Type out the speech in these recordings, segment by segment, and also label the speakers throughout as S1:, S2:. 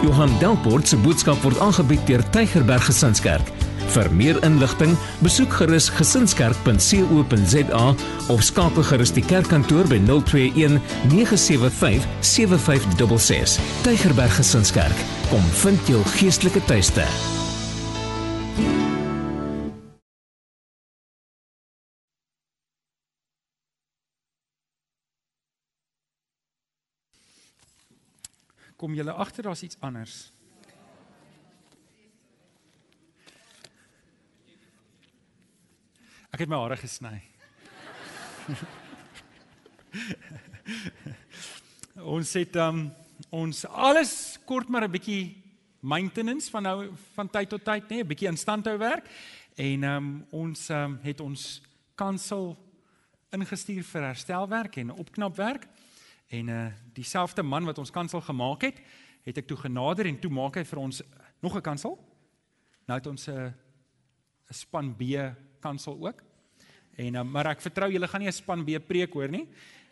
S1: Johan Delport se boodskap word aangebied deur Tygerberg Gesinskerk. Vir meer inligting, besoek gerus gesinskerk.co.za of skakel gerus die kerkkantoor by 021 975 7566. Tygerberg Gesinskerk, kom vind jou geestelike tuiste.
S2: Kom julle agter daar's iets anders. Ek het my hare gesny. ons het um ons alles kort maar 'n bietjie maintenance van nou van tyd tot tyd nê, nee, 'n bietjie instandhou werk en um ons um het ons kansel ingestuur vir herstelwerk en opknapwerk. En uh dieselfde man wat ons kansel gemaak het, het ek toe genader en toe maak hy vir ons nog 'n kansel. Nou het ons 'n uh, 'n span B kansel ook. En uh, maar ek vertrou julle gaan nie 'n span B preek hoor nie.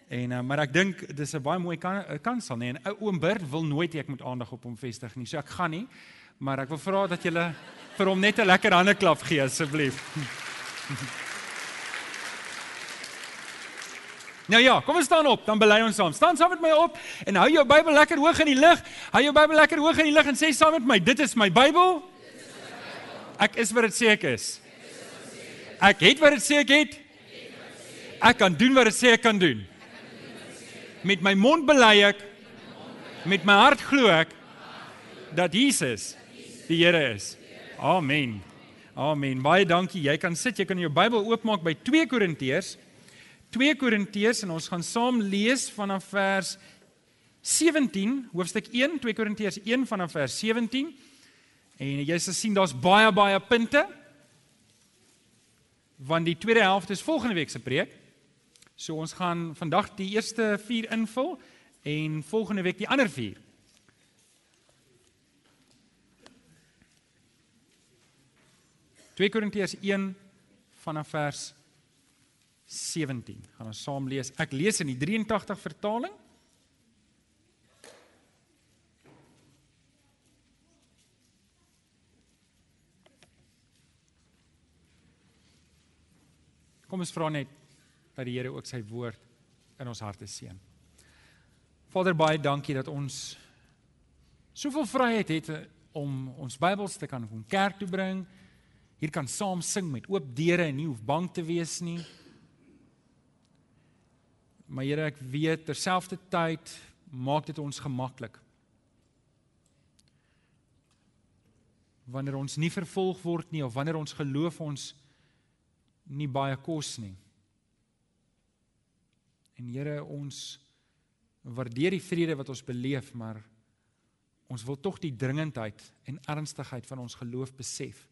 S2: En uh, maar ek dink dis 'n baie mooi kan, kansel nê. En ou oom Bert wil nooit hê ek moet aandag op hom vestig nie. So ek gaan nie. Maar ek wil vra dat julle vir hom net 'n lekker hande klap gee asseblief. Nou ja, kom ons staan op, dan bely ons saam. Staan saam met my op en hou jou Bybel lekker hoog in die lug. Hou jou Bybel lekker hoog in die lug en sê saam met my, dit is my Bybel. Ek is wat dit sê ek is. Ek het wat dit sê ek het. Ek kan doen wat dit sê ek kan doen. Met my mond bely ek met my hart glo ek dat Jesus die Here is. Amen. Amen. Baie dankie. Jy kan sit, jy kan jou Bybel oopmaak by 2 Korintiërs 2 Korintiërs en ons gaan saam lees vanaf vers 17, hoofstuk 1, 2 Korintiërs 1 vanaf vers 17. En jy sal sien daar's baie baie punte. Want die tweede helfte is volgende week se preek. So ons gaan vandag die eerste 4 invul en volgende week die ander 4. Twee Korintiërs 1 vanaf vers 17. Gaan ons saam lees. Ek lees in die 83 vertaling. Kom ons vra net dat die Here ook sy woord in ons harte seën. Vader baie dankie dat ons soveel vryheid het om ons Bybels te kan kom kerk toe bring. Hier kan saam sing met oop deure en nie hoef bang te wees nie. Maar Here, ek weet terselfdertyd maak dit ons gemaklik. Wanneer ons nie vervolg word nie of wanneer ons geloof ons nie baie kos nie. En Here, ons waardeer die vrede wat ons beleef, maar ons wil tog die dringendheid en ernstigheid van ons geloof besef.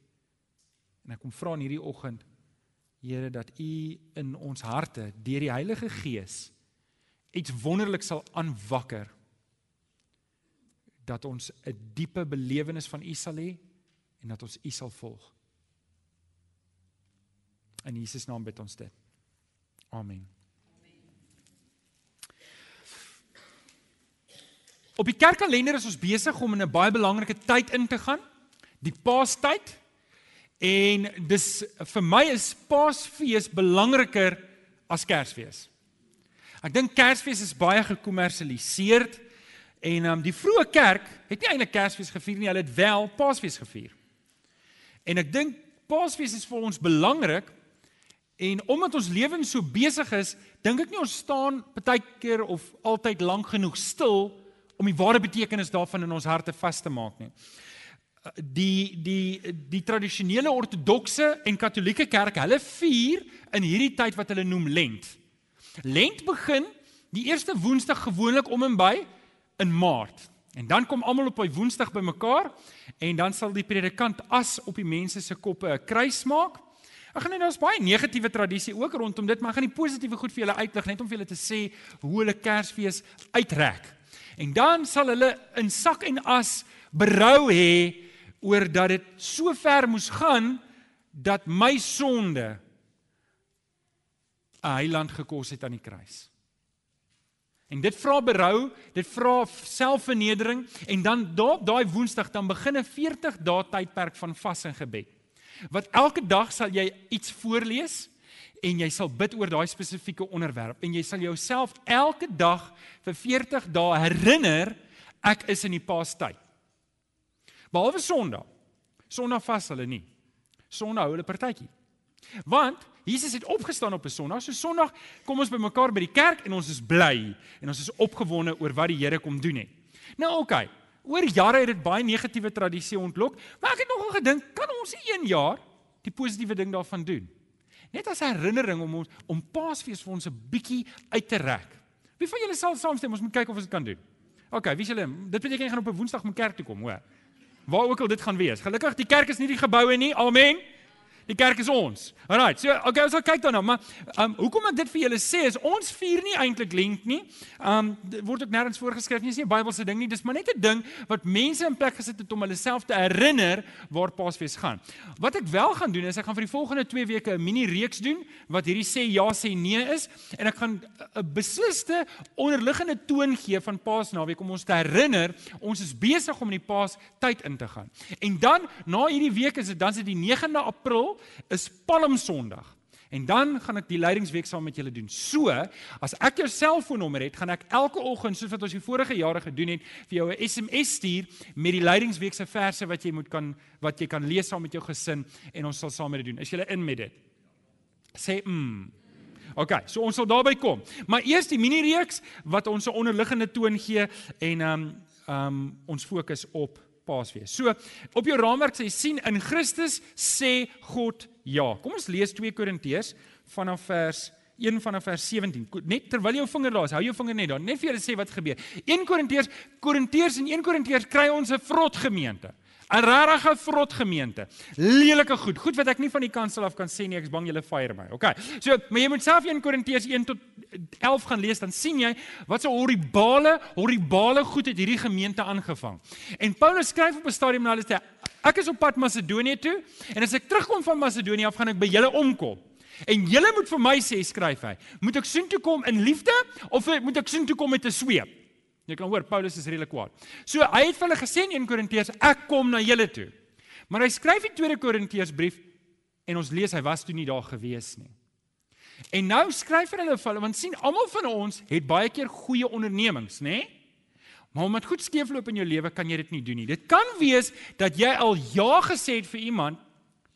S2: En ek kom vra in hierdie oggend Here dat U in ons harte deur die Heilige Gees iets wonderlik sal aanwakker dat ons 'n diepe belewenis van U sal hê en dat ons U sal volg. In Jesus naam bid ons dit. Amen. Op die kerkkalender is ons besig om in 'n baie belangrike tyd in te gaan, die Paastyd. En dis vir my is Paasfees belangriker as Kersfees. Ek dink Kersfees is baie gekommersialiseer en um, die vroeë kerk het nie eintlik Kersfees gevier nie, hulle het wel Paasfees gevier. En ek dink Paasfees is vir ons belangrik en omdat ons lewens so besig is, dink ek nie ons staan baie keer of altyd lank genoeg stil om die ware betekenis daarvan in ons harte vas te maak nie die die die tradisionele ortodokse en katolieke kerk hulle vier in hierdie tyd wat hulle noem lent. Lent begin die eerste woensdag gewoonlik om en by in Maart. En dan kom almal op 'n woensdag bymekaar en dan sal die predikant as op die mense se koppe 'n kruis maak. Ek gaan net daar's baie negatiewe tradisie ook rondom dit, maar ek gaan die positiewe goed vir julle uitlig net om vir julle te sê hoe hulle Kersfees uitrek. En dan sal hulle in sak en as berou hê oor dat dit so ver moes gaan dat my sonde 'n heiland gekos het aan die kruis. En dit vra berou, dit vra selfvernedering en dan daar daai Woensdag dan begin 'n 40 dae tydperk van vas en gebed. Wat elke dag sal jy iets voorlees en jy sal bid oor daai spesifieke onderwerp en jy sal jouself elke dag vir 40 dae herinner ek is in die paastyd. Behalwe Sondag. Sondag vas hulle nie. Sondag hou hulle partytjie. Want Jesus het opgestaan op 'n Sondag. So Sondag kom ons bymekaar by die kerk en ons is bly en ons is opgewonde oor wat die Here kom doen het. Nou oké. Okay, oor jare het dit baie negatiewe tradisie ontlok, maar ek het nogal gedink, kan ons een jaar die positiewe ding daarvan doen? Net as herinnering om ons om Paasfees vir ons 'n bietjie uit te rek. Wie van julle sal saamstem ons moet kyk of ons dit kan doen? OK, wie sal dit beteken jy gaan op 'n Woensdag met kerk toe kom, hoor. Waar ook al dit gaan wees. Gelukkig die kerk is nie die geboue nie. Amen. Die kerk is ons. Alrite. So, okay, ons sal kyk daarna, maar um hoekom ek dit vir julle sê is ons vier nie eintlik lent nie. Um word ook nêrens voorgeskryf nie, is nie 'n Bybelse ding nie. Dis maar net 'n ding wat mense in plek gesit het om hulle self te herinner waar Paasfees gaan. Wat ek wel gaan doen is ek gaan vir die volgende 2 weke 'n mini reeks doen wat hierdie sê ja sê nee is en ek gaan 'n besliste onderliggende toon gee van Paasnaweek om ons te herinner ons is besig om in die Paas tyd in te gaan. En dan na hierdie week is dit dan dit die 9de April is Palm Sondag. En dan gaan ek die leidingsweek saam met julle doen. So, as ek jou selfoonnommer het, gaan ek elke oggend soos wat ons die vorige jare gedoen het, vir jou 'n SMS stuur met die leidingsweek se verse wat jy moet kan wat jy kan lees saam met jou gesin en ons sal saam met dit doen. Is jy in met dit? Sê mm. OK, so ons sal daarby kom. Maar eers die mini reeks wat ons 'n onderliggende toon gee en ehm um, ehm um, ons fokus op Paasfees. So, op jou raamwerk sê sien in Christus sê God ja. Kom ons lees 2 Korintiërs vanaf vers 1 vanaf vers 17. Net terwyl jou vinger daar is, hou jou vinger net daar. Net vir julle sê wat gebeur. 1 Korintiërs, Korintiërs en 1 Korintiërs kry ons 'n vrot gemeente. 'n Rarige vrot gemeente. Lelike goed. Goed wat ek nie van die kansel af kan sê nie, ek is bang julle fire my. OK. So, maar jy moet self 1 Korintiërs 1 tot 11 gaan lees, dan sien jy wat so horribale, horribale goed het hierdie gemeente aangevang. En Paulus skryf op 'n stadium na hulle sê, ek is op pad Macedonië toe en as ek terugkom van Macedonië af gaan ek by julle omkom. En julle moet vir my sê, skryf hy, moet ek soontoe kom in liefde of moet ek soontoe kom met 'n sweep? Jy kan hoor Paulus is redelik kwaad. So hy het vir hulle gesê in 1 Korintiërs, ek kom na julle toe. Maar hy skryf die 2 Korintiërs brief en ons lees hy was toe nie daar gewees nie. En nou skryf hy hulle vir hulle want sien almal van ons het baie keer goeie ondernemings, nê? Maar omdat goed skeefloop in jou lewe kan jy dit nie doen nie. Dit kan wees dat jy al ja gesê het vir iemand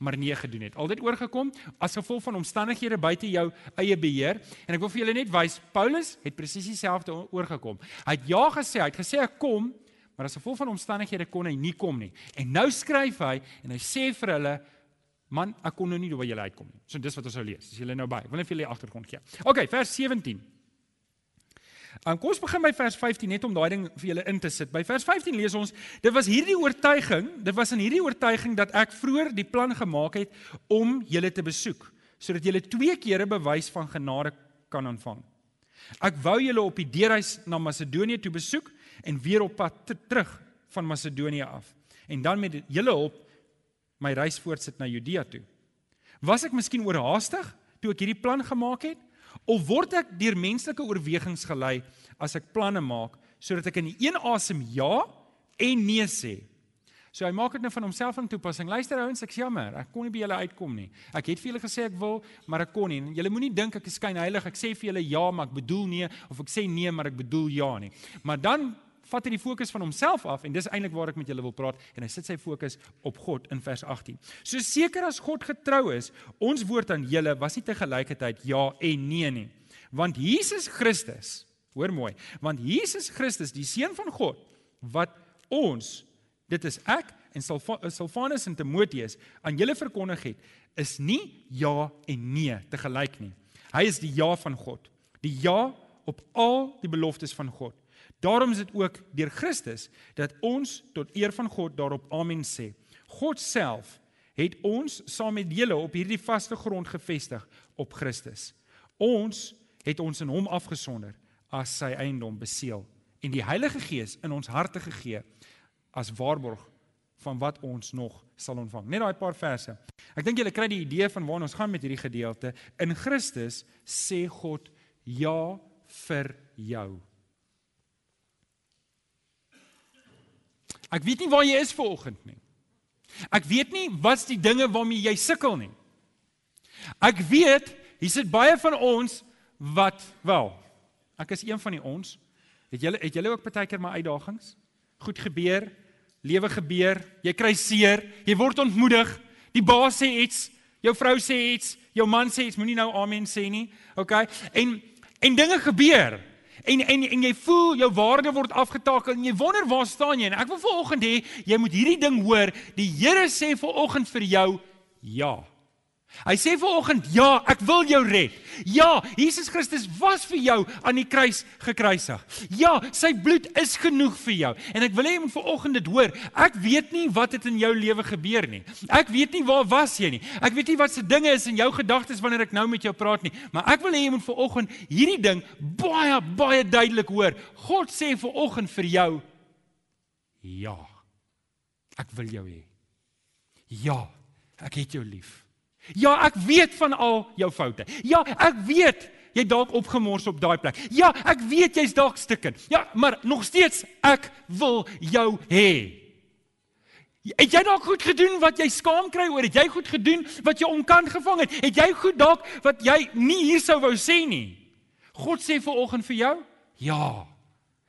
S2: maar nee gedoen het. Al dit oorgekom as gevolg van omstandighede buite jou eie beheer en ek wil vir julle net wys Paulus het presies dieselfde oorgekom. Hy het ja gesê, hy het gesê ek kom, maar as gevolg van omstandighede kon hy nie kom nie. En nou skryf hy en hy sê vir hulle Man, ek kon nou nie by julle uitkom nie. So dis wat ons sou lees. As julle nou by. Ek wil net vir julle agtergrond gee. OK, vers 17. Um, kom ons begin by vers 15 net om daai ding vir julle in te sit. By vers 15 lees ons: Dit was hierdie oortuiging, dit was in hierdie oortuiging dat ek vroeër die plan gemaak het om julle te besoek, sodat julle twee kere bewys van genade kan ontvang. Ek wou julle op die deurreis na Macedonië toe besoek en weer op pad terug van Macedonië af. En dan met julle hulp my reis voortsit na Judea toe. Was ek miskien oorhaastig toe ek hierdie plan gemaak het of word ek deur menslike oorwegings gelei as ek planne maak sodat ek in een asem ja en nee sê? So hy maak dit nou van homself in toepassing. Luister ouens, ek jammer, ek kon nie by julle uitkom nie. Ek het vir julle gesê ek wil, maar ek kon nie. En julle moenie dink ek is skyn heilig. Ek sê vir julle ja, maar ek bedoel nee of ek sê nee, maar ek bedoel ja nie. Maar dan vat hy die fokus van homself af en dis eintlik waar ek met julle wil praat en hy sit sy fokus op God in vers 18. So seker as God getrou is, ons woord aan julle was nie te gelykheid ja en nee nie. Want Jesus Christus, hoor mooi, want Jesus Christus, die seun van God wat ons dit is ek en Silvanus en Timoteus aan julle verkondig het, is nie ja en nee te gelyk nie. Hy is die ja van God. Die ja op al die beloftes van God. Daarom is dit ook deur Christus dat ons tot eer van God daarop amen sê. God self het ons saam met julle op hierdie vaste grond gevestig op Christus. Ons het ons in hom afgesonder as sy eiendom beseël en die Heilige Gees in ons harte gegee as waarborg van wat ons nog sal ontvang. Net daai paar verse. Ek dink julle kry die idee van waar ons gaan met hierdie gedeelte. In Christus sê God ja vir jou. Ek weet nie waar jy is vanoggend nie. Ek weet nie wat's die dinge waarmee jy sukkel nie. Ek weet hier sit baie van ons wat wel. Ek is een van die ons. Het julle het julle ook baie keer my uitdagings? Goed gebeur, lewe gebeur, jy kry seer, jy word ontmoedig, die baas sê iets, jou vrou sê iets, jou man sê iets, moenie nou amen sê nie. OK? En en dinge gebeur. En en en jy voel jou waarde word afgetakel en jy wonder waar staan jy? En ek wil vanoggend hê jy moet hierdie ding hoor. Die Here sê vanoggend vir jou ja. Hy sê vanoggend ja, ek wil jou red. Ja, Jesus Christus was vir jou aan die kruis gekruisig. Ja, sy bloed is genoeg vir jou. En ek wil hê jy moet vanoggend dit hoor. Ek weet nie wat het in jou lewe gebeur nie. Ek weet nie waar was jy nie. Ek weet nie wat se dinge is in jou gedagtes wanneer ek nou met jou praat nie. Maar ek wil hê jy moet vanoggend hierdie ding baie baie duidelik hoor. God sê vanoggend vir jou ja. Ek wil jou hê. Ja, ek het jou lief. Ja, ek weet van al jou foute. Ja, ek weet jy dalk opgemors op daai plek. Ja, ek weet jy's dalk stikken. Ja, maar nog steeds ek wil jou hê. Het jy dalk goed gedoen wat jy skaam kry oor? Het jy goed gedoen wat jy onkant gevang het? Het jy goed dalk wat jy nie hier sou wou sê nie? God sê vir oggend vir jou? Ja.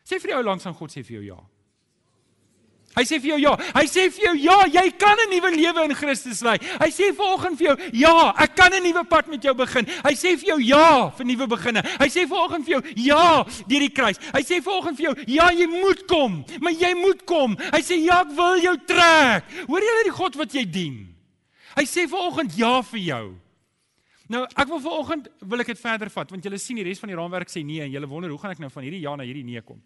S2: Sê vir jou langs aan God sê vir jou ja. Hy sê vir jou ja. Hy sê vir jou ja, jy kan 'n nuwe lewe in Christus lei. Hy sê vanoggend vir jou ja, ek kan 'n nuwe pad met jou begin. Hy sê vir jou ja vir nuwe beginne. Hy sê vanoggend vir jou ja deur die kruis. Hy sê vanoggend vir jou ja, jy moet kom, maar jy moet kom. Hy sê ja, ek wil jou trek. Hoor jy die God wat jy dien? Hy sê vanoggend ja vir jou. Nou, ek wil vanoggend wil ek dit verder vat want julle sien die res van die raamwerk sê nee en julle wonder hoe gaan ek nou van hierdie ja na hierdie nee kom.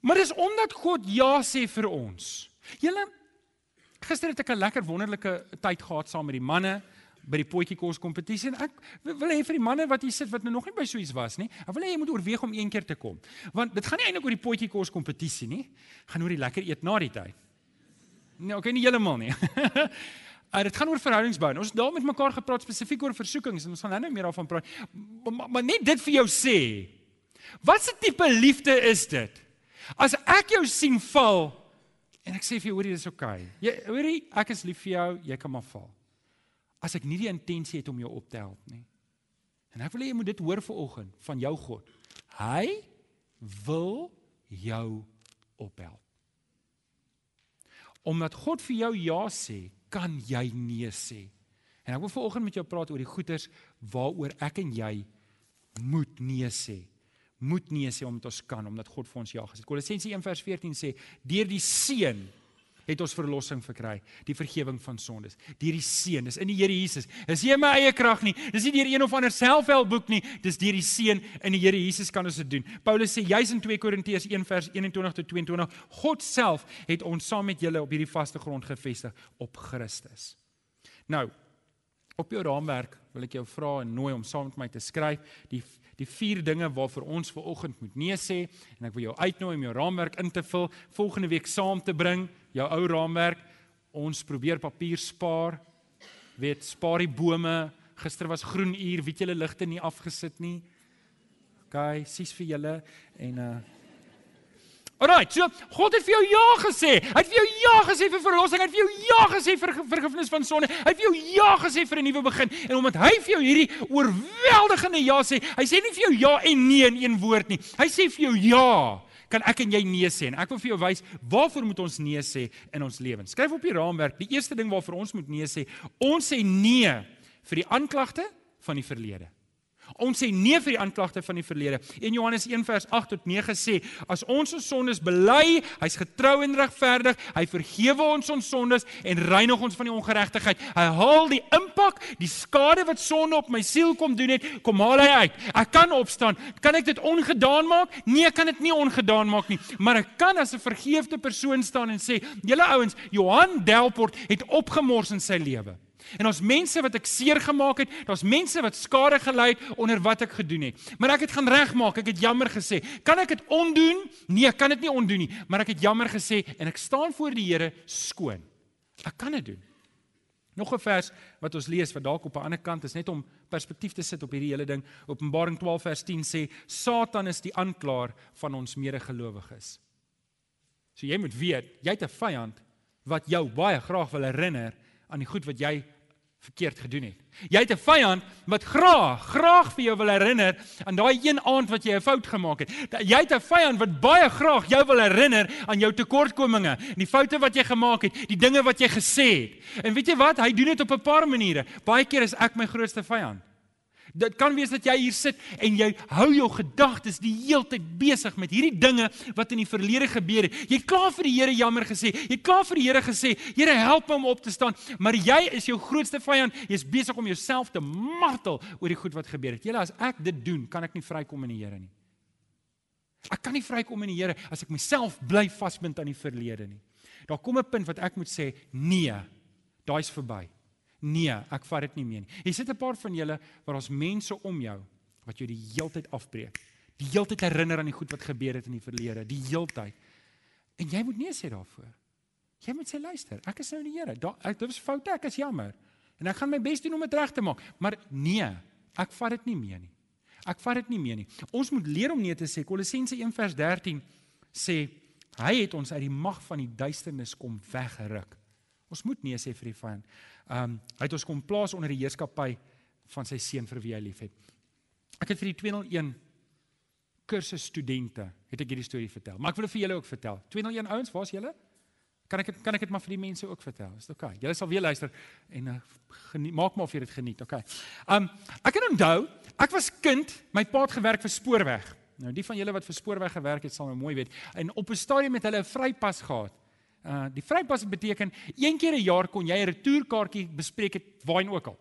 S2: Maar dis omdat God ja sê vir ons. Julle gister het ek 'n lekker wonderlike tyd gehad saam met die manne by die potjie kos kompetisie en ek wil hê vir die manne wat hier sit wat nou nog nie by so iets was nie, ek wil hê jy moet oorweeg om een keer te kom. Want dit gaan nie eintlik oor die potjie kos kompetisie nie, gaan oor die lekker eet na die tyd. Nee, okay, nie heeltemal nie. Uh, dit gaan oor verhoudingsbou. Ons het daar met mekaar gepraat spesifiek oor versoekings en ons gaan nou meer daarvan praat. Maar, maar net dit vir jou sê. Wat 'n tipe liefde is dit? As ek jou sien val en ek sê vir jou hoorie dis oukei. Okay. Jy hoorie ek is lief vir jou, jy kan maar val. As ek nie die intensie het om jou op te help nie. En ek wil hê jy moet dit hoor vanoggend van jou God. Hy wil jou ophelp. Omdat God vir jou ja sê, kan jy nee sê. En ek wil vanoggend met jou praat oor die goeters waaroor ek en jy moet nee sê moet nee sê omdat ons kan omdat God vir ons ja gesê. Kolossense 1:14 sê deur die seun het ons verlossing verkry, die vergifnis van sondes. Deur die seun, dis in die Here Jesus. Dis nie my eie krag nie, dis nie deur een of ander selfhelpboek nie, dis deur die seun in die Here Jesus kan ons dit doen. Paulus sê juis in 2 Korintiërs 1:21 tot 22, God self het ons saam met julle op hierdie vaste grond gevestig op Christus. Nou, op jou raamwerk wil ek jou vra en nooi om saam met my te skryf die die vier dinge waarvoor ons ver oggend moet nee sê en ek wil jou uitnooi om jou raamwerk in te vul volgende week saam te bring jou ou raamwerk. Ons probeer papier spaar weet spaar die bome. Gister was groen uur weet julle ligte nie afgesit nie. OK sies vir julle en uh Alraai, so God het vir jou ja gesê. Hy het vir jou ja gesê vir verlossing, hy het vir jou ja gesê vir vergifnis van sonde. Hy het vir jou ja gesê vir 'n nuwe begin. En omdat hy vir jou hierdie oorweldigende ja sê, hy sê nie vir jou ja en nee in een woord nie. Hy sê vir jou ja. Kan ek en jy nee sê? En ek wil vir jou wys waarvoor moet ons nee sê in ons lewens. Skryf op die raamwerk. Die eerste ding waarvoor ons moet nee sê, ons sê nee vir die aanklagte van die verlede. Ons sê nee vir die aanklagte van die verlede. In Johannes 1 vers 8 tot 9 sê, as ons ons sondes bely, hy's getrou en regverdig, hy vergewe ons ons sondes en reinig ons van die ongeregtigheid. Hy haal die impak, die skade wat sonde op my siel kom doen het, kom haal hy uit. Ek kan opstaan. Kan ek dit ongedaan maak? Nee, ek kan dit nie ongedaan maak nie, maar ek kan as 'n vergeefde persoon staan en sê, julle ouens, Johan Delport het opgemors in sy lewe. En ons mense wat ek seer gemaak het, daar's mense wat skade gelei het onder wat ek gedoen het. Maar ek het gaan regmaak. Ek het jammer gesê. Kan ek dit ondoen? Nee, ek kan dit nie ondoen nie, maar ek het jammer gesê en ek staan voor die Here skoon. Ek kan dit doen. Nog 'n vers wat ons lees wat dalk op 'n ander kant is net om perspektief te sit op hierdie hele ding. Openbaring 12 vers 10 sê Satan is die aanklaer van ons medegelowiges. So jy moet weet, jy het 'n vyand wat jou baie graag wil herinner aan die goed wat jy verkeerd gedoen het. Jy het 'n vyand wat graag, graag vir jou wil herinner aan daai een aand wat jy 'n fout gemaak het. Jy het 'n vyand wat baie graag jou wil herinner aan jou tekortkominge, die foute wat jy gemaak het, die dinge wat jy gesê het. En weet jy wat? Hy doen dit op 'n paar maniere. Baie keer is ek my grootste vyand. Dit kan wees dat jy hier sit en jy hou jou gedagtes die heeltyd besig met hierdie dinge wat in die verlede gebeur het. Jy klaar vir die Here jammer gesê. Jy klaar vir die Here gesê, Here help my om op te staan, maar jy is jou grootste vyand. Jy's besig om jouself te martel oor die goed wat gebeur het. Julle as ek dit doen, kan ek nie vrykom in die Here nie. Ek kan nie vrykom in die Here as ek myself bly vasbind aan die verlede nie. Daar kom 'n punt wat ek moet sê, nee, daai's verby. Nee, ek vat dit nie meer nie. Jy sit 'n paar van julle waar ons mense om jou wat jou die heeltyd afbreek. Die heeltyd herinner aan die goed wat gebeur het in die verlede, die heeltyd. En jy moet nee sê daarvoor. Jy moet sê luister, ek is nou in die Here. Dit was foute, ek is jammer. En ek gaan my bes doen om dit reg te maak, maar nee, ek vat dit nie meer nie. Ek vat dit nie meer nie. Ons moet leer om nee te sê. Kolossense 1:13 sê hy het ons uit die mag van die duisternis kom weggeruk. Ons moet nee sê vir die vyand. Um hy het ons kom plaas onder die heerskappy van sy seun vir wie hy liefhet. Ek het vir die 201 kursus studente het ek hierdie storie vertel. Maar ek wil vir julle ook vertel. 201 ouens, waar's julle? Kan ek kan ek dit maar vir die mense ook vertel? Is dit oukei? Okay? Julle sal weer luister en uh, geniet, maak maar of jy dit geniet, oukei. Okay. Um ek kan onthou, ek was kind, my pa het gewerk vir spoorweg. Nou die van julle wat vir spoorweg gewerk het, sal nou mooi weet. En op 'n stadium het hulle 'n vrypas gehad. Uh die vrypas beteken een keer 'n jaar kon jy 'n retourkaartjie bespreek het waarheen ook al.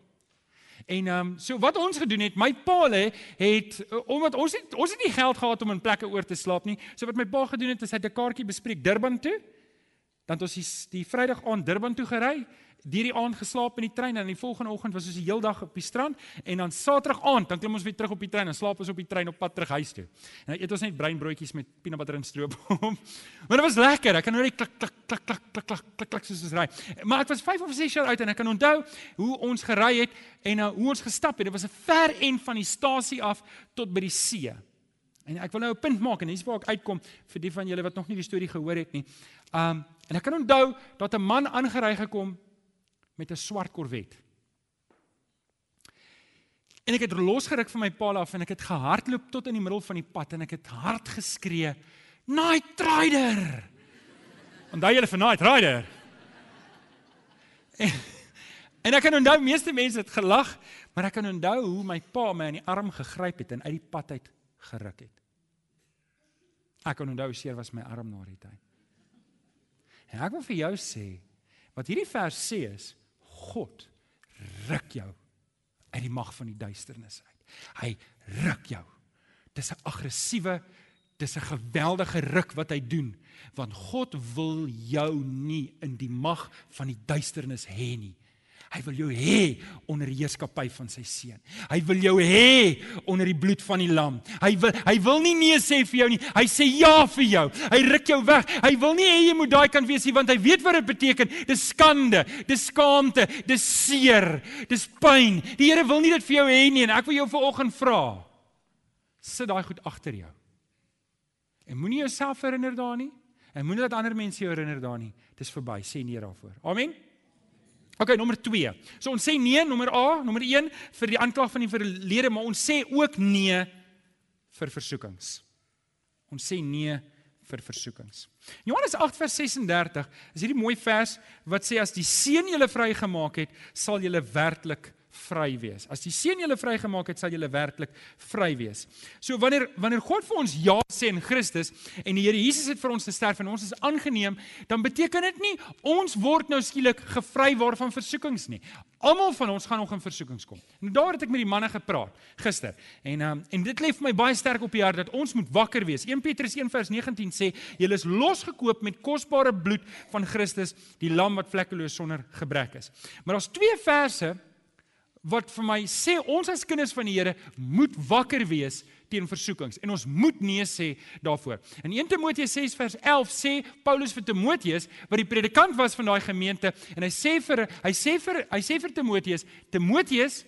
S2: En ehm um, so wat ons gedoen het, my pa lê het uh, omdat ons het ons het nie geld gehad om in plekke oor te slaap nie. So wat my pa gedoen het, is hy het 'n kaartjie bespreek Durban toe. Dan het ons die, die Vrydag aand Durban toe gery deur die aand geslaap in die trein en die volgende oggend was ons die hele dag op die strand en dan Saterdag aand dan klim ons weer terug op die trein en slaap ons op die trein op pad terug huis toe. En dan eet ons net breinbroodjies met peanut butter en stroop. maar dit was lekker. Ek kan nou net klik klik klik klik klik klik klik klik soos ons ry. Maar ek was 5 of 6 jaar oud en ek kan onthou hoe ons gery het en uh, hoe ons gestap het. Dit was 'n ver end van die stasie af tot by die see. En ek wil nou 'n punt maak en hier's waar ek uitkom vir die van julle wat nog nie die storie gehoor het nie. Um en ek kan onthou dat 'n man aangery gekom met 'n swart korvet. En ek het losgeruk van my paal af en ek het gehardloop tot in die middel van die pad en ek het hard geskree: "Night Rider!" Onthou julle vir Night Rider? En, en ek kan onthou meeste mense het gelag, maar ek kan onthou hoe my pa my aan die arm gegryp het en uit die pad uit geruk het. Ek kan onthou seer was my arm na die tyd. En ek wil vir jou sê wat hierdie vers sê is God ruk jou uit die mag van die duisternis uit. Hy ruk jou. Dis 'n aggressiewe, dis 'n geweldige ruk wat hy doen, want God wil jou nie in die mag van die duisternis hê nie. Hy wil jou hê onder die heerskappy van sy seun. Hy wil jou hê onder die bloed van die lam. Hy wil hy wil nie nee sê vir jou nie. Hy sê ja vir jou. Hy ruk jou weg. Hy wil nie hê jy moet daai kan wees nie want hy weet wat dit beteken. Dis skande, dis skaamte, dis seer, dis pyn. Die Here wil nie dit vir jou hê nie en ek wil jou vanoggend vra. Sit daai goed agter jou. En moenie jouself herinner daarin nie. En moenie dat ander mense jou herinner daarin nie. Dis verby. Sê nee daarvoor. Amen. OK, nommer 2. So ons sê nee, nommer A, nommer 1 vir die aanklag van die verlede, maar ons sê ook nee vir versoekings. Ons sê nee vir versoekings. Johannes 8 vers 36 is hierdie mooi vers wat sê as die seun julle vrygemaak het, sal julle werklik vry wees. As die seun julle vrygemaak het, sal julle werklik vry wees. So wanneer wanneer God vir ons ja sê in Christus en die Here Jesus het vir ons gesterf en ons is aangeneem, dan beteken dit nie ons word nou skielik gevry waarvan versoekings nie. Almal van ons gaan nog in versoekings kom. En daar het ek met die manne gepraat gister. En um, en dit lê vir my baie sterk op die hart dat ons moet wakker wees. 1 Petrus 1:19 sê, julle is losgekoop met kosbare bloed van Christus, die lam wat vlekkeloos sonder gebrek is. Maar daar's twee verse wat vir my sê ons as kinders van die Here moet wakker wees teen versoekings en ons moet nee sê daarvoor. In 1 Timoteus 6 vers 11 sê Paulus vir Timoteus wat die predikant was van daai gemeente en hy sê vir hy sê vir hy sê vir Timoteus Timoteus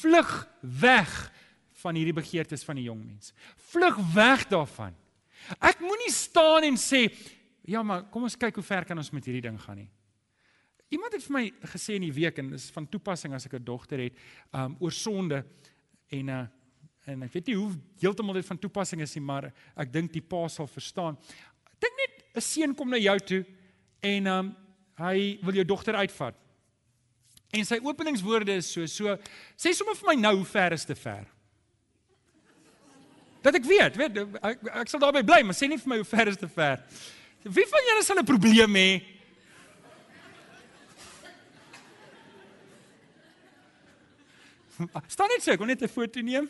S2: vlug weg van hierdie begeertes van die jong mens. Vlug weg daarvan. Ek moenie staan en sê Ja, maar kom ons kyk hoe ver kan ons met hierdie ding gaan nie. Iemand het vir my gesê in die week en dis van toepassing as ek 'n dogter het, um oor sonde en uh en ek weet nie hoe heeltemal dit van toepassing is nie, maar ek dink die pa sal verstaan. Dink net 'n seun kom na jou toe en um hy wil jou dogter uitvat. En sy openingswoorde is so so sê sommer vir my nou hoe ver is te ver? Dat ek weet, weet ek, ek sal daarby bly, maar sê nie vir my hoe ver is te ver. Wie van julle sal 'n probleem hê? Staan net so, ek wil net 'n foto neem.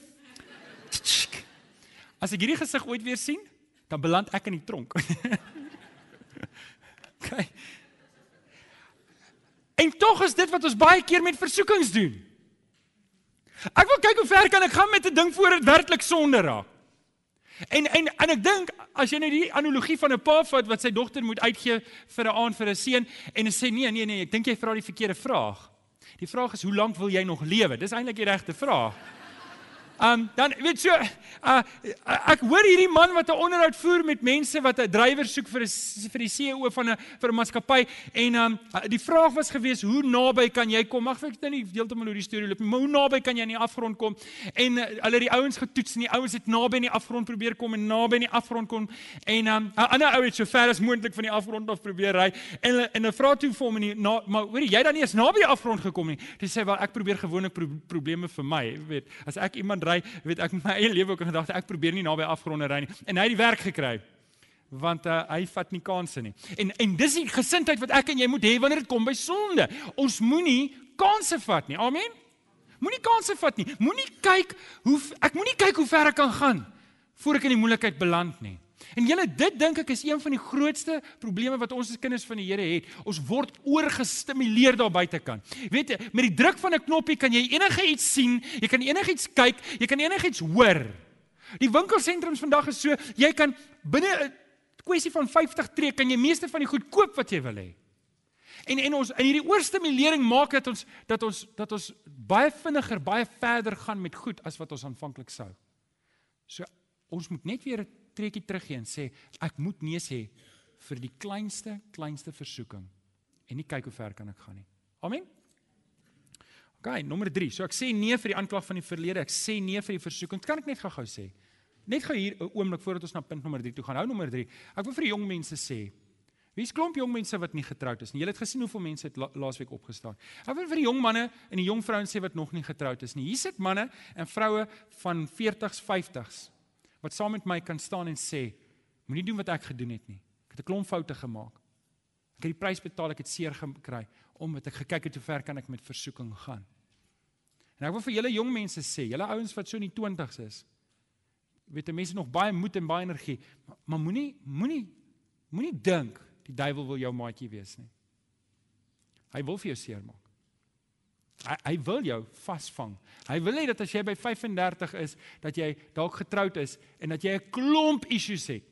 S2: As ek hierdie gesig ooit weer sien, dan beland ek in die tronk. OK. En tog is dit wat ons baie keer met versoekings doen. Ek wil kyk hoe ver kan ek gaan met 'n ding voor dit werklik sonde raak. En en en ek dink as jy nou die analogie van 'n pa vat wat sy dogter moet uitgee vir 'n aand vir 'n seun en hy sê nee nee nee, ek dink jy vra die verkeerde vraag. Die vraag is hoe lank wil jy nog lewe? Dis eintlik die regte vraag. Um dan weet so uh, ek hoor hierdie man wat 'n onderhoud voer met mense wat 'n drywer soek vir 'n vir die CEO van 'n vir 'n maatskappy en um die vraag was gewees hoe naby kan jy kom? Mag ek nou nie heeltemal hoe die storie loop nie, maar hoe naby kan jy aan die afgrond kom? En uh, hulle die ouens getoets en die ouens het naby aan die afgrond probeer kom en naby aan die afgrond kom en um 'n ander ou het so ver as moontlik van die afgrond af probeer ry en hulle en hulle vra toe vir hom en die, na, maar hoor jy dan nie eens naby die afgrond gekom nie. Hy sê wel ek probeer gewoonlik pro probleme vir my, weet, as ek iemand ry, weet ek my eie lewe ook in gedagte ek probeer nie naby afgronde ry nie en hy het die werk gekry want uh, hy vat nie kansse nie. En en dis die gesindheid wat ek en jy moet hê wanneer dit kom by sonde. Ons moenie kansse vat nie. Amen. Moenie kansse vat nie. Moenie kyk hoe ek moenie kyk hoe ver ek kan gaan voor ek in die moeilikheid beland nie. En julle dit dink ek is een van die grootste probleme wat ons as kinders van die Here het. Ons word oorgestimuleer daar buitekant. Weet jy, met die druk van 'n knoppie kan jy enige iets sien, jy kan enigiets kyk, jy kan enigiets hoor. Die winkelsentrums vandag is so, jy kan binne 'n kwessie van 50 tree kan jy meeste van die goed koop wat jy wil hê. En en ons in hierdie oorstimulering maak dat ons dat ons dat ons baie vinniger, baie verder gaan met goed as wat ons aanvanklik sou. So ons moet net weer 'n trekkie teruggee en sê ek moet nee sê vir die kleinste kleinste versoeking en nie kyk hoe ver kan ek gaan nie. Amen. OK, nommer 3. So ek sê nee vir die aanklag van die verlede. Ek sê nee vir die versoeking. Kan ek net gou-gou sê? Net gou hier 'n oomblik voordat ons na punt nommer 3 toe gaan. Hou nommer 3. Ek wil vir die jong mense sê Wie's klomp jong mense wat nie getroud is nie? Julle het gesien hoeveel mense het la laasweek opgestaan. Ek wil vir die jong manne en die jong vrouens sê wat nog nie getroud is nie. Hier sit manne en vroue van 40s, 50s wat saam met my kan staan en sê moenie doen wat ek gedoen het nie. Ek het 'n klomp foute gemaak. Ek het die prys betaal, ek het seer gekry omdat ek gekyk het hoe ver kan ek met versoeking gaan. En ek wil vir julle jong mense sê, julle ouens wat so in die 20's is, weet jy mense nog baie moed en baie energie, maar, maar moenie moenie moenie dink die duiwel wil jou maatjie wees nie. Hy wil vir jou seermaak. Hy hy wil jou vasvang. Hy wil hê dat as jy by 35 is, dat jy dalk getroud is en dat jy 'n klomp issues het.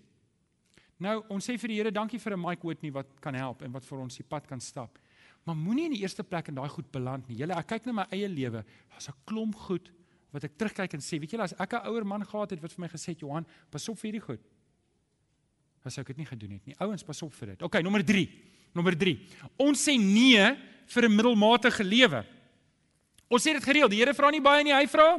S2: Nou, ons sê vir die Here dankie vir 'n Mike Whitney wat kan help en wat vir ons die pad kan stap. Maar moenie in die eerste plek in daai goed beland nie. Julle, ek kyk na my eie lewe. Daar's 'n klomp goed wat ek terugkyk en sê, weet julle, as ek 'n ouer man gehad het wat vir my gesê het, Johan, pas op vir hierdie goed. As ek dit nie gedoen het nie. Ouens, pas op vir dit. OK, nommer 3. Nommer 3. Ons sê nee vir 'n middelmatige lewe. Ons sê dit gereeld, die Here vra nie baie nie, hy vra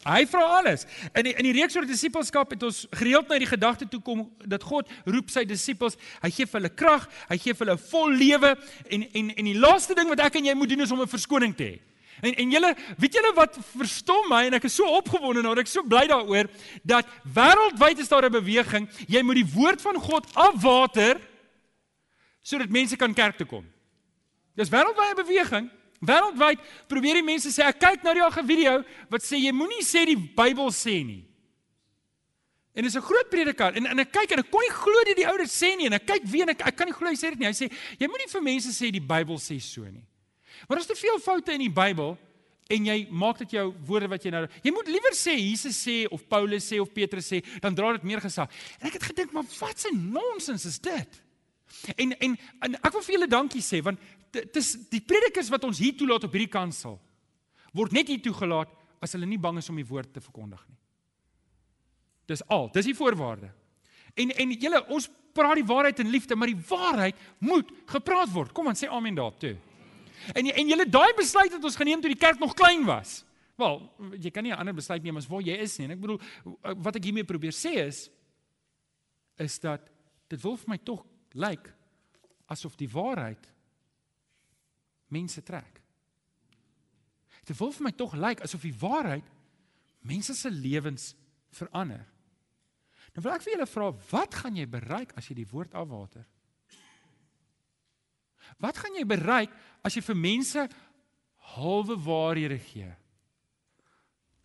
S2: Hy vra alles. In die, in die reeks oor disippelskap het ons gereeld na die gedagte toe kom dat God roep sy disippels, hy gee vir hulle krag, hy gee vir hulle vol lewe en en en die laaste ding wat ek en jy moet doen is om 'n verskoning te hê. En en julle, weet julle wat verstom my en ek is so opgewonde nou, ek is so bly daaroor dat wêreldwyd is daar 'n beweging, jy moet die woord van God afwater sodat mense kan kerk toe kom. Dis wêreldwyd 'n beweging Wêreldwyd probeer die mense sê ek kyk nou die alge video wat sê jy moenie sê die Bybel sê nie. En dis 'n groot predikant en en ek kyk en ek kon nie glo dit die ouer sê nie en ek kyk weer en ek, ek kan nie glo hy sê dit nie. Hy sê jy moenie vir mense sê die Bybel sê so nie. Maar daar's te veel foute in die Bybel en jy maak dit jou woorde wat jy nou jy moet liewer sê Jesus sê of Paulus sê of Petrus sê dan dra dit meer gesag. En ek het gedink maar wat 'n nonsens is dit? En en, en ek wil vir julle dankie sê want dis die predikers wat ons hier toelaat op hierdie kansel word net hier toegelaat as hulle nie bang is om die woord te verkondig nie. Dis al, dis die voorwaarde. En en julle ons praat die waarheid in liefde, maar die waarheid moet gepraat word. Kom aan, sê amen daartoe. En en julle daai besluit wat ons geneem toe die kerk nog klein was. Wel, jy kan nie 'n ander besluit neem as waar jy is nie. En ek bedoel wat ek hiermee probeer sê is is dat dit wil vir my tog lyk asof die waarheid mense trek. Dit wil vir my tog lyk asof die waarheid mense se lewens verander. Nou wil ek vir julle vra, wat gaan jy bereik as jy die woord afwater? Wat gaan jy bereik as jy vir mense halwe waarhede gee?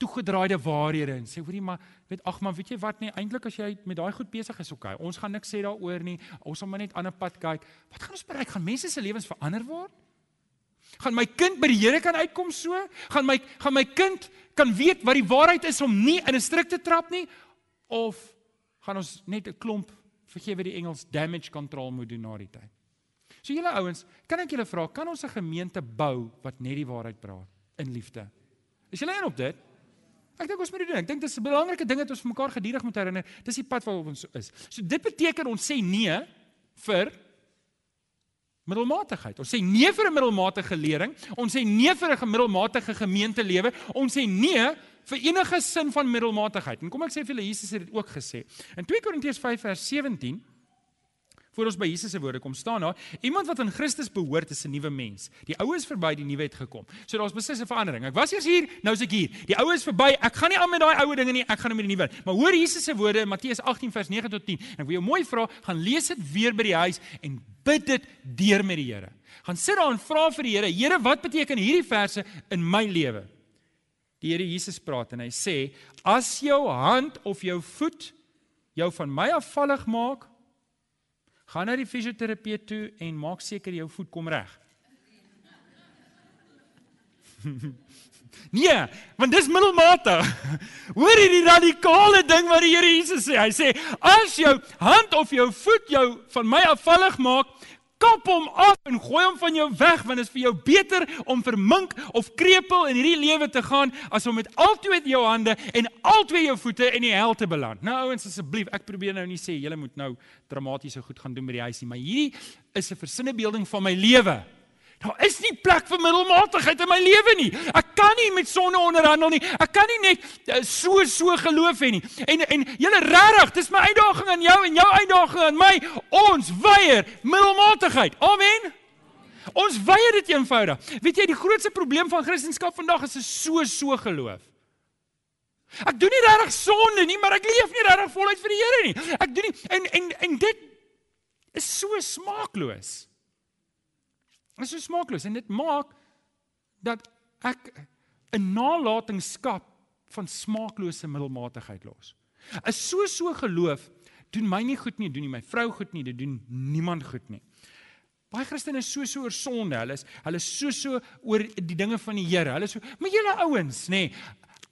S2: Toegedraaide waarhede en sê hoorie maar weet ag man weet jy wat nie eintlik as jy met daai goed besig is okay ons gaan niks sê daaroor nie ons sal maar net aan 'n pad kyk wat gaan ons bereik gaan mense se lewens verander word gaan my kind by die Here kan uitkom so gaan my gaan my kind kan weet wat die waarheid is om nie in 'n struik te trap nie of gaan ons net 'n klomp vergewe die Engels damage control moet doen na die tyd So julle ouens, kan ek julle vra, kan ons 'n gemeente bou wat net die waarheid praat in liefde? Is julle in op dit? Ek dink ons moet dit doen. Ek dink dit is 'n belangrike ding dat ons vir mekaar gedurig moet herinner. Dis die pad waarop ons is. So dit beteken ons sê nee vir middelmatigheid. Ons sê nee vir 'n middelmatige lering. Ons sê nee vir 'n gemiddelmatige gemeentelewe. Ons sê nee vir enige sin van middelmatigheid. En kom ek sê vir julle Jesus het dit ook gesê. In 2 Korintiërs 5 vers 17 Voor ons by Jesus se woorde kom staan daar, iemand wat aan Christus behoort is 'n nuwe mens. Die ou is verby, die nuwe het gekom. So daar's beslis 'n verandering. Ek was eers hier, nou is ek hier. Die ou is verby. Ek gaan nie aan met daai ou dinge nie. Ek gaan nou met die nuwe. Maar hoor Jesus se woorde in Matteus 18 vers 9 tot 10. En ek wil jou mooi vra, gaan lees dit weer by die huis en bid dit deur met die Here. Gaan sit daar en vra vir die Here, Here, wat beteken hierdie verse in my lewe? Die Here Jesus praat en hy sê, as jou hand of jou voet jou van my afvallig maak, Gaan na die fisioterapeut toe en maak seker jou voet kom reg. nee, want dis middelmatig. Hoor jy die radikale ding wat die Here Jesus sê? Hy sê as jou hand of jou voet jou van my afvallig maak, kap hom af en gooi hom van jou weg want dit is vir jou beter om vermink of krepeel in hierdie lewe te gaan as om met altwee jou hande en altwee jou voete in die hel te beland. Nou ouens asseblief, ek probeer nou nie sê julle moet nou dramatiese goed gaan doen by die huis nie, maar hierdie is 'n versinnebeelding van my lewe. Daar is nie plek vir middelmatigheid in my lewe nie. Ek kan nie met sonde onderhandel nie. Ek kan nie net eh, so so geloof hê nie. En en julle regtig, dis my uitdaging aan jou en jou uitdaging aan my. Ons weier middelmatigheid. Amen. Ons weier dit eenvoudig. Weet jy die grootste probleem van Christendom vandag is 'n so so geloof. Ek doen nie regtig sonde nie, maar ek leef nie regtig voluit vir die Here nie. Ek doen nie en en en dit is so smaakloos. Dit is so smaakloos en dit maak dat ek 'n nalatenskap van smaaklose middelmatigheid los. 'n So so geloof doen my nie goed nie, doen nie my vrou goed nie, dit doen niemand goed nie. Baie Christene is so so oor sonde. Hulle is hulle is so so oor die dinge van die Here. Hulle is so, maar julle ouens, nê.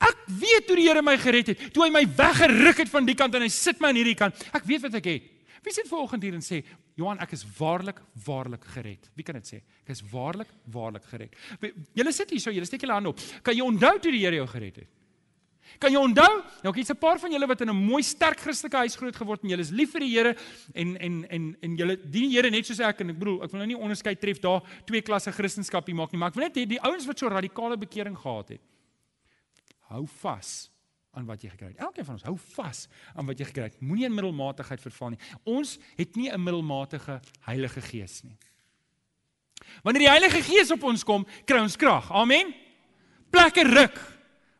S2: Ek weet hoe die Here my gered het. Toe hy my weggeruk het van die kant en hy sit my aan hierdie kant. Ek weet wat ek het. Wie sit vanoggend hier en sê, "Johan, ek is waarlik, waarlik gered." Wie kan dit sê? Ek is waarlik, waarlik gered. Julle sit hier so, julle steek julle hande op. Kan jy onthou toe die Here jou gered het? Kan jy onthou? Nou ek het 'n paar van julle wat in 'n mooi sterk Christelike huis groot geword en julle is lief vir die Here en en en en julle dien die Here net soos ek en ek bedoel, ek wil nou nie onderskei tref daar twee klasse Christendom hier maak nie, maar ek wil net hê die ouens wat so radikale bekering gehad het. Hou vas aan wat jy gekry het. Elkeen van ons hou vas aan wat jy gekry het. Moenie in middelmatigheid verval nie. Ons het nie 'n middelmatige Heilige Gees nie. Wanneer die Heilige Gees op ons kom, kry ons krag. Amen. Plekke ruk.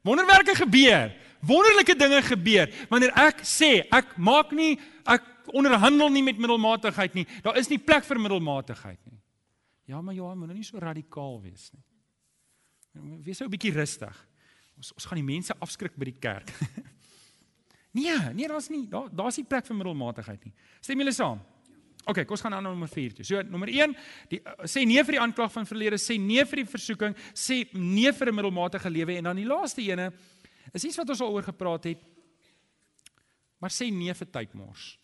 S2: Wonderwerke gebeur. Wonderlike dinge gebeur wanneer ek sê ek maak nie ek onderhandel nie met middelmatigheid nie. Daar is nie plek vir middelmatigheid nie. Ja, maar Johan, moet nou nie so radikaal wees nie. Wees ou bietjie rustig. Ons ons gaan die mense afskrik by die kerk. nee, nee, daar's nie daar daar's nie plek vir middelmatigheid nie. Stem julle saam? OK, kom ons gaan aan nommer 4 toe. So nommer 1, die uh, sê nee vir die aanklag van verlede, sê nee vir die versoeking, sê nee vir 'n middelmatige lewe en dan die laaste ene is iets wat ons al oor gepraat het. Maar sê nee vir tydmors.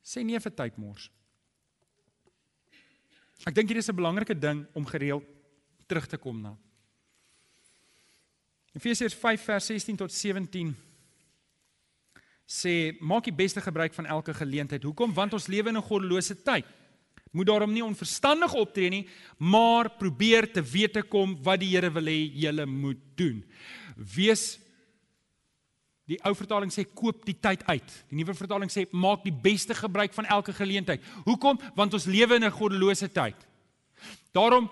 S2: Sê nee vir tydmors. Ek dink hier is 'n belangrike ding om gereeld terug te kom na. Efesiërs 5 vers 16 tot 17. sê maak die beste gebruik van elke geleentheid. Hoekom? Want ons lewe in 'n goddelose tyd. Moet daarom nie onverstandig optree nie, maar probeer te wete kom wat die Here wil hê jy moet doen. Wees Die ou vertaling sê koop die tyd uit. Die nuwe vertaling sê maak die beste gebruik van elke geleentheid. Hoekom? Want ons lewe in 'n goddelose tyd. Daarom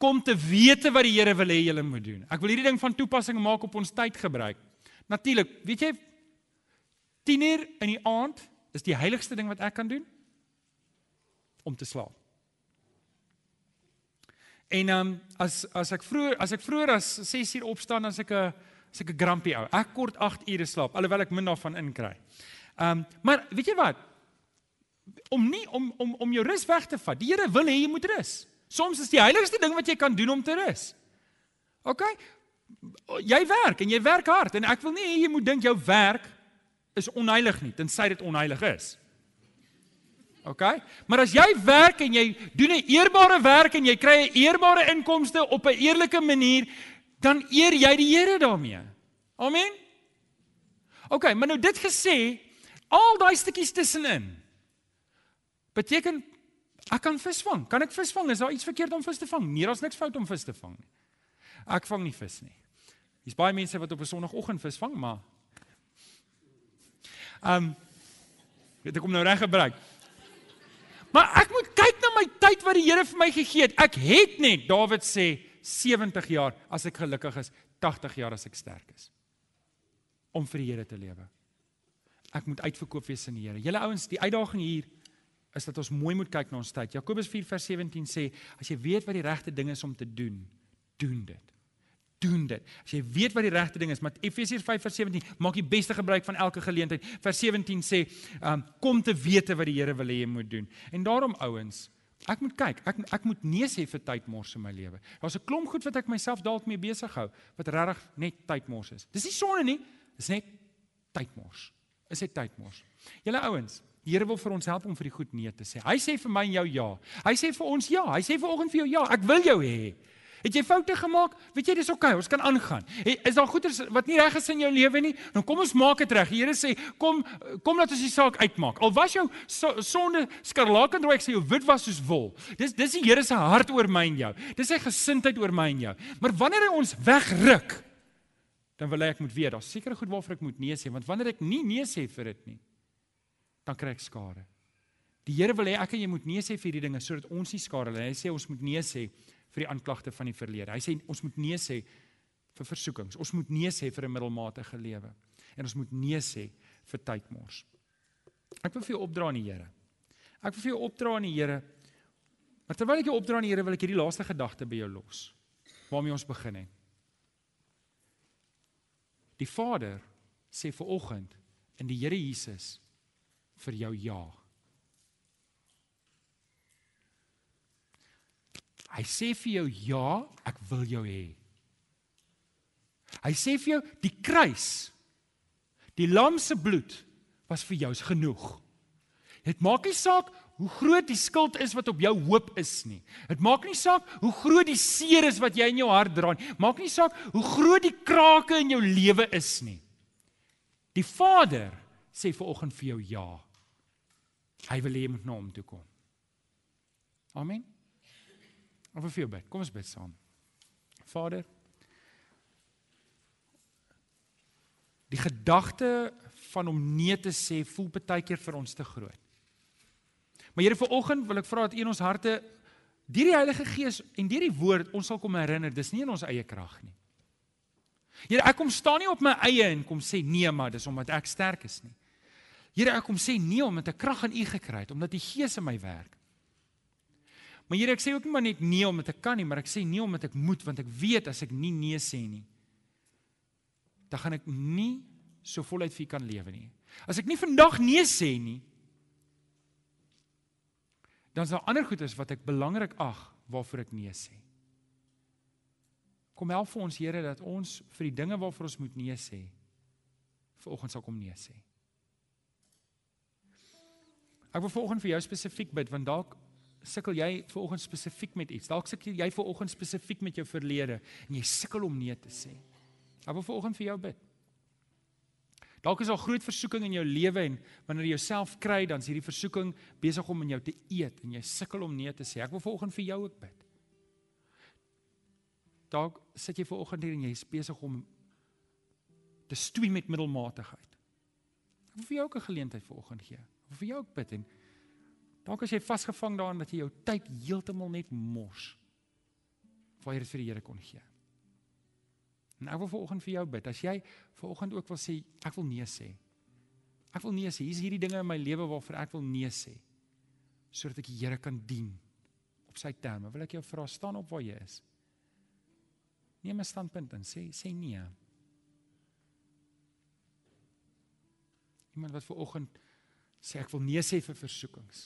S2: kom te wete wat die Here wil hê jy moet doen. Ek wil hierdie ding van toepassing maak op ons tyd gebruik. Natuurlik, weet jy 10 uur in die aand is die heiligste ding wat ek kan doen om te slaap. En um, as as ek vroeër as ek vroeër as 6 uur opstaan as ek 'n as ek 'n grumpy ou. Ek kort 8 ure slaap alhoewel ek min daarvan inkry. Um, maar weet jy wat? Om nie om om om jou rus weg te vat. Die Here wil hê jy moet rus. Soms is die heiligste ding wat jy kan doen om te rus. OK? Jy werk en jy werk hard en ek wil nie hê jy moet dink jou werk is onheilig nie tensy dit onheilig is. OK? Maar as jy werk en jy doen 'n eerbare werk en jy kry 'n eerbare inkomste op 'n eerlike manier, dan eer jy die Here daarmee. Amen. OK, maar nou dit gesê, al daai stukkies tussenin beteken ek kan visvang. Kan ek visvang? Is daar iets verkeerd om vis te vang? Nee, daar's niks fout om vis te vang nie. Ek vang nie vis nie. Dis baie mense wat op 'n sonoggend vis vang, maar ehm um, weet ek kom nou reg gebruik. Maar ek moet kyk na my tyd wat die Here vir my gegee het. Ek het net Dawid sê 70 jaar as ek gelukkig is, 80 jaar as ek sterk is om vir die Here te lewe. Ek moet uitverkoop wees in die Here. Julle ouens, die uitdaging hier is dat ons mooi moet kyk na ons tyd. Jakobus 4:17 sê as jy weet wat die regte ding is om te doen, doen dit doen dit. As jy weet wat die regte ding is, maar Efesiërs 5:17 maak die beste gebruik van elke geleentheid. Vers 17 sê, um, kom te wete wat die Here wil hê jy moet doen. En daarom ouens, ek moet kyk, ek ek moet nee sê vir tyd mors in my lewe. Daar's 'n klomp goed wat ek myself dalk mee besig hou wat regtig net tyd mors is. Dis nie sonde nie, dis net tyd mors. Is dit tyd mors? Julle ouens, die Here wil vir ons help om vir die goed nee te sê. Hy sê vir my en jou ja. Hy sê vir ons ja. Hy sê vanoggend vir jou ja. Ek wil jou hê. Het jy foute gemaak? Weet jy dis oukei, okay, ons kan aangaan. Is daar goeders wat nie reg is in jou lewe nie? Nou kom ons maak dit reg. Die Here sê, kom kom laat ons die saak uitmaak. Al was jou sonde skarlakenrooi, ek sê jou wit was soos wol. Dis dis die Here se hart oor my en jou. Dis sy gesindheid oor my en jou. Maar wanneer hy ons wegruk, dan wil hy ek moet weet, daar's sekere goed waarvoor ek moet nee sê, want wanneer ek nie nee sê vir dit nie, dan kry ek skade. Die Here wil hê ek en jy moet nee sê vir hierdie dinge sodat ons nie skade ly. Hy sê ons moet nee sê vir die aanklagte van die verlede. Hy sê ons moet nee sê vir versoekings. Ons moet nee sê vir 'n middelmatige lewe. En ons moet nee sê vir tydmors. Ek wil vir jou opdra aan die Here. Ek wil vir jou opdra aan die Here. Maar terwyl ek jou opdra aan die Here, wil ek hierdie laaste gedagte by jou los. Waarmee ons begin het. Die Vader sê vir oggend in die Here Jesus vir jou ja. Hy sê vir jou ja, ek wil jou hê. Hy sê vir jou die kruis die lam se bloed was vir jou genoeg. Dit maak nie saak hoe groot die skuld is wat op jou hoop is nie. Dit maak nie saak hoe groot die seer is wat jy in jou hart dra nie. Maak nie saak hoe groot die krake in jou lewe is nie. Die Vader sê vir oggend vir jou ja. Hy wil hê jy moet na hom toe kom. Amen. Of vir jou bid. Kom ons bid saam. Vader, die gedagte van om nee te sê voel baie keer vir ons te groot. Maar Here, vanoggend wil ek vra dat U in ons harte deur die Heilige Gees en deur die woord ons sal kom herinner, dis nie in ons eie krag nie. Here, ek kom staan nie op my eie en kom sê nee, maar dis omdat ek sterk is nie. Here, ek kom sê nee omdat ek krag aan U gekry het, omdat die Gees in my werk. Maar Here, ek sê ook nie maar net nee omdat ek kan nie, maar ek sê nee omdat ek moet want ek weet as ek nie nee sê nie, dan gaan ek nie so voluit vir U kan lewe nie. As ek nie vandag nee sê nie, dan is daar ander goedes wat ek belangrik ag waarvoor ek nee sê. Kom help vir ons Here dat ons vir die dinge waarvoor ons moet nee sê, vanoggend sal kom nee sê. Ek wil vanoggend vir jou spesifiek bid want dalk sukkel jy ver oggend spesifiek met iets. Dalk sukkel jy ver oggend spesifiek met jou verlede en jy sukkel om nee te sê. Ek wil ver oggend vir jou bid. Dalk is daar groot versoeking in jou lewe en wanneer jy jouself kry, dan is hierdie versoeking besig om in jou te eet en jy sukkel om nee te sê. Ek wil vanoggend vir jou ook bid. Dalk sit jy vanoggend hier en jy is besig om te stoei met middelmatigheid. Ek wil vir jou ook 'n geleentheid vanoggend gee. Wil vir jou ook bid en dalk as jy vasgevang daarin dat jy jou tyd heeltemal net mors. Waar jy dit vir die Here kon gee. En ek wil vanoggend vir jou bid. As jy vanoggend ook wil sê ek wil nee sê. Ek wil nee sê. Hier's hierdie dinge in my lewe waarvoor ek wil nee sê. Sodat ek die Here kan dien op sy terme. Wil ek jou vra staan op waar jy is. Neem 'n standpunt en sê sê nee. Iemand wat vanoggend sê ek wil nee sê vir versoekings.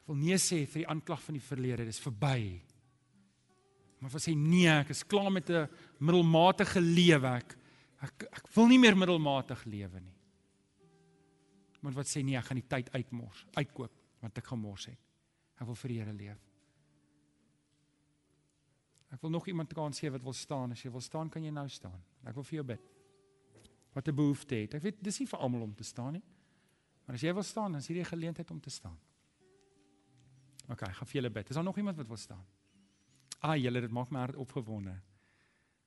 S2: Ek wil nee sê vir die aanklag van die verlede. Dis verby. Maar as hy nee, ek is klaar met 'n middelmatige lewe. Ek, ek ek wil nie meer middelmatig lewe nie. Maar wat sê nee, ek gaan die tyd uitmors, uitkoop wat ek gemors het. Ek wil vir die Here leef. Ek wil nog iemand kan sê wat wil staan. As jy wil staan, kan jy nou staan. Ek wil vir jou bid. Wat 'n behoefte het. Ek weet dis nie vir almal om te staan nie. Maar as jy wil staan, dan is hierdie geleentheid om te staan. OK, ek gaan vir julle bid. Is daar nog iemand wat wil staan? Ag julle, dit maak my hart opgewonde.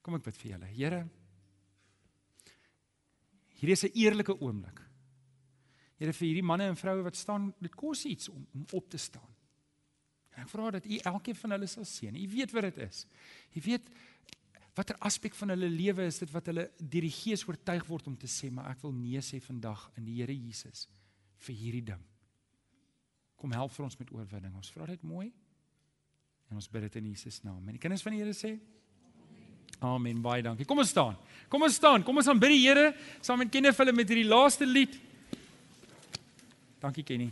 S2: Kom ek bid vir julle. Here, hier is 'n eerlike oomblik. Here vir hierdie manne en vroue wat staan, dit kos iets om om op te staan. En ek vra dat U elkeen van hulle sal seën. U weet wat dit is. U weet watter aspek van hulle lewe is dit wat hulle deur die Gees oortuig word om te sê, maar ek wil nee sê vandag in die Here Jesus vir hierdie ding. Kom help vir ons met oorwinning. Ons vra dit mooi. En ons bid dit in Jesus naam. En die kinders van die Here sê Amen. Baie dankie. Kom ons staan. Kom ons staan. Kom ons aanbid die Here saam met Kenneth hulle met hierdie laaste lied. Dankie Kenny.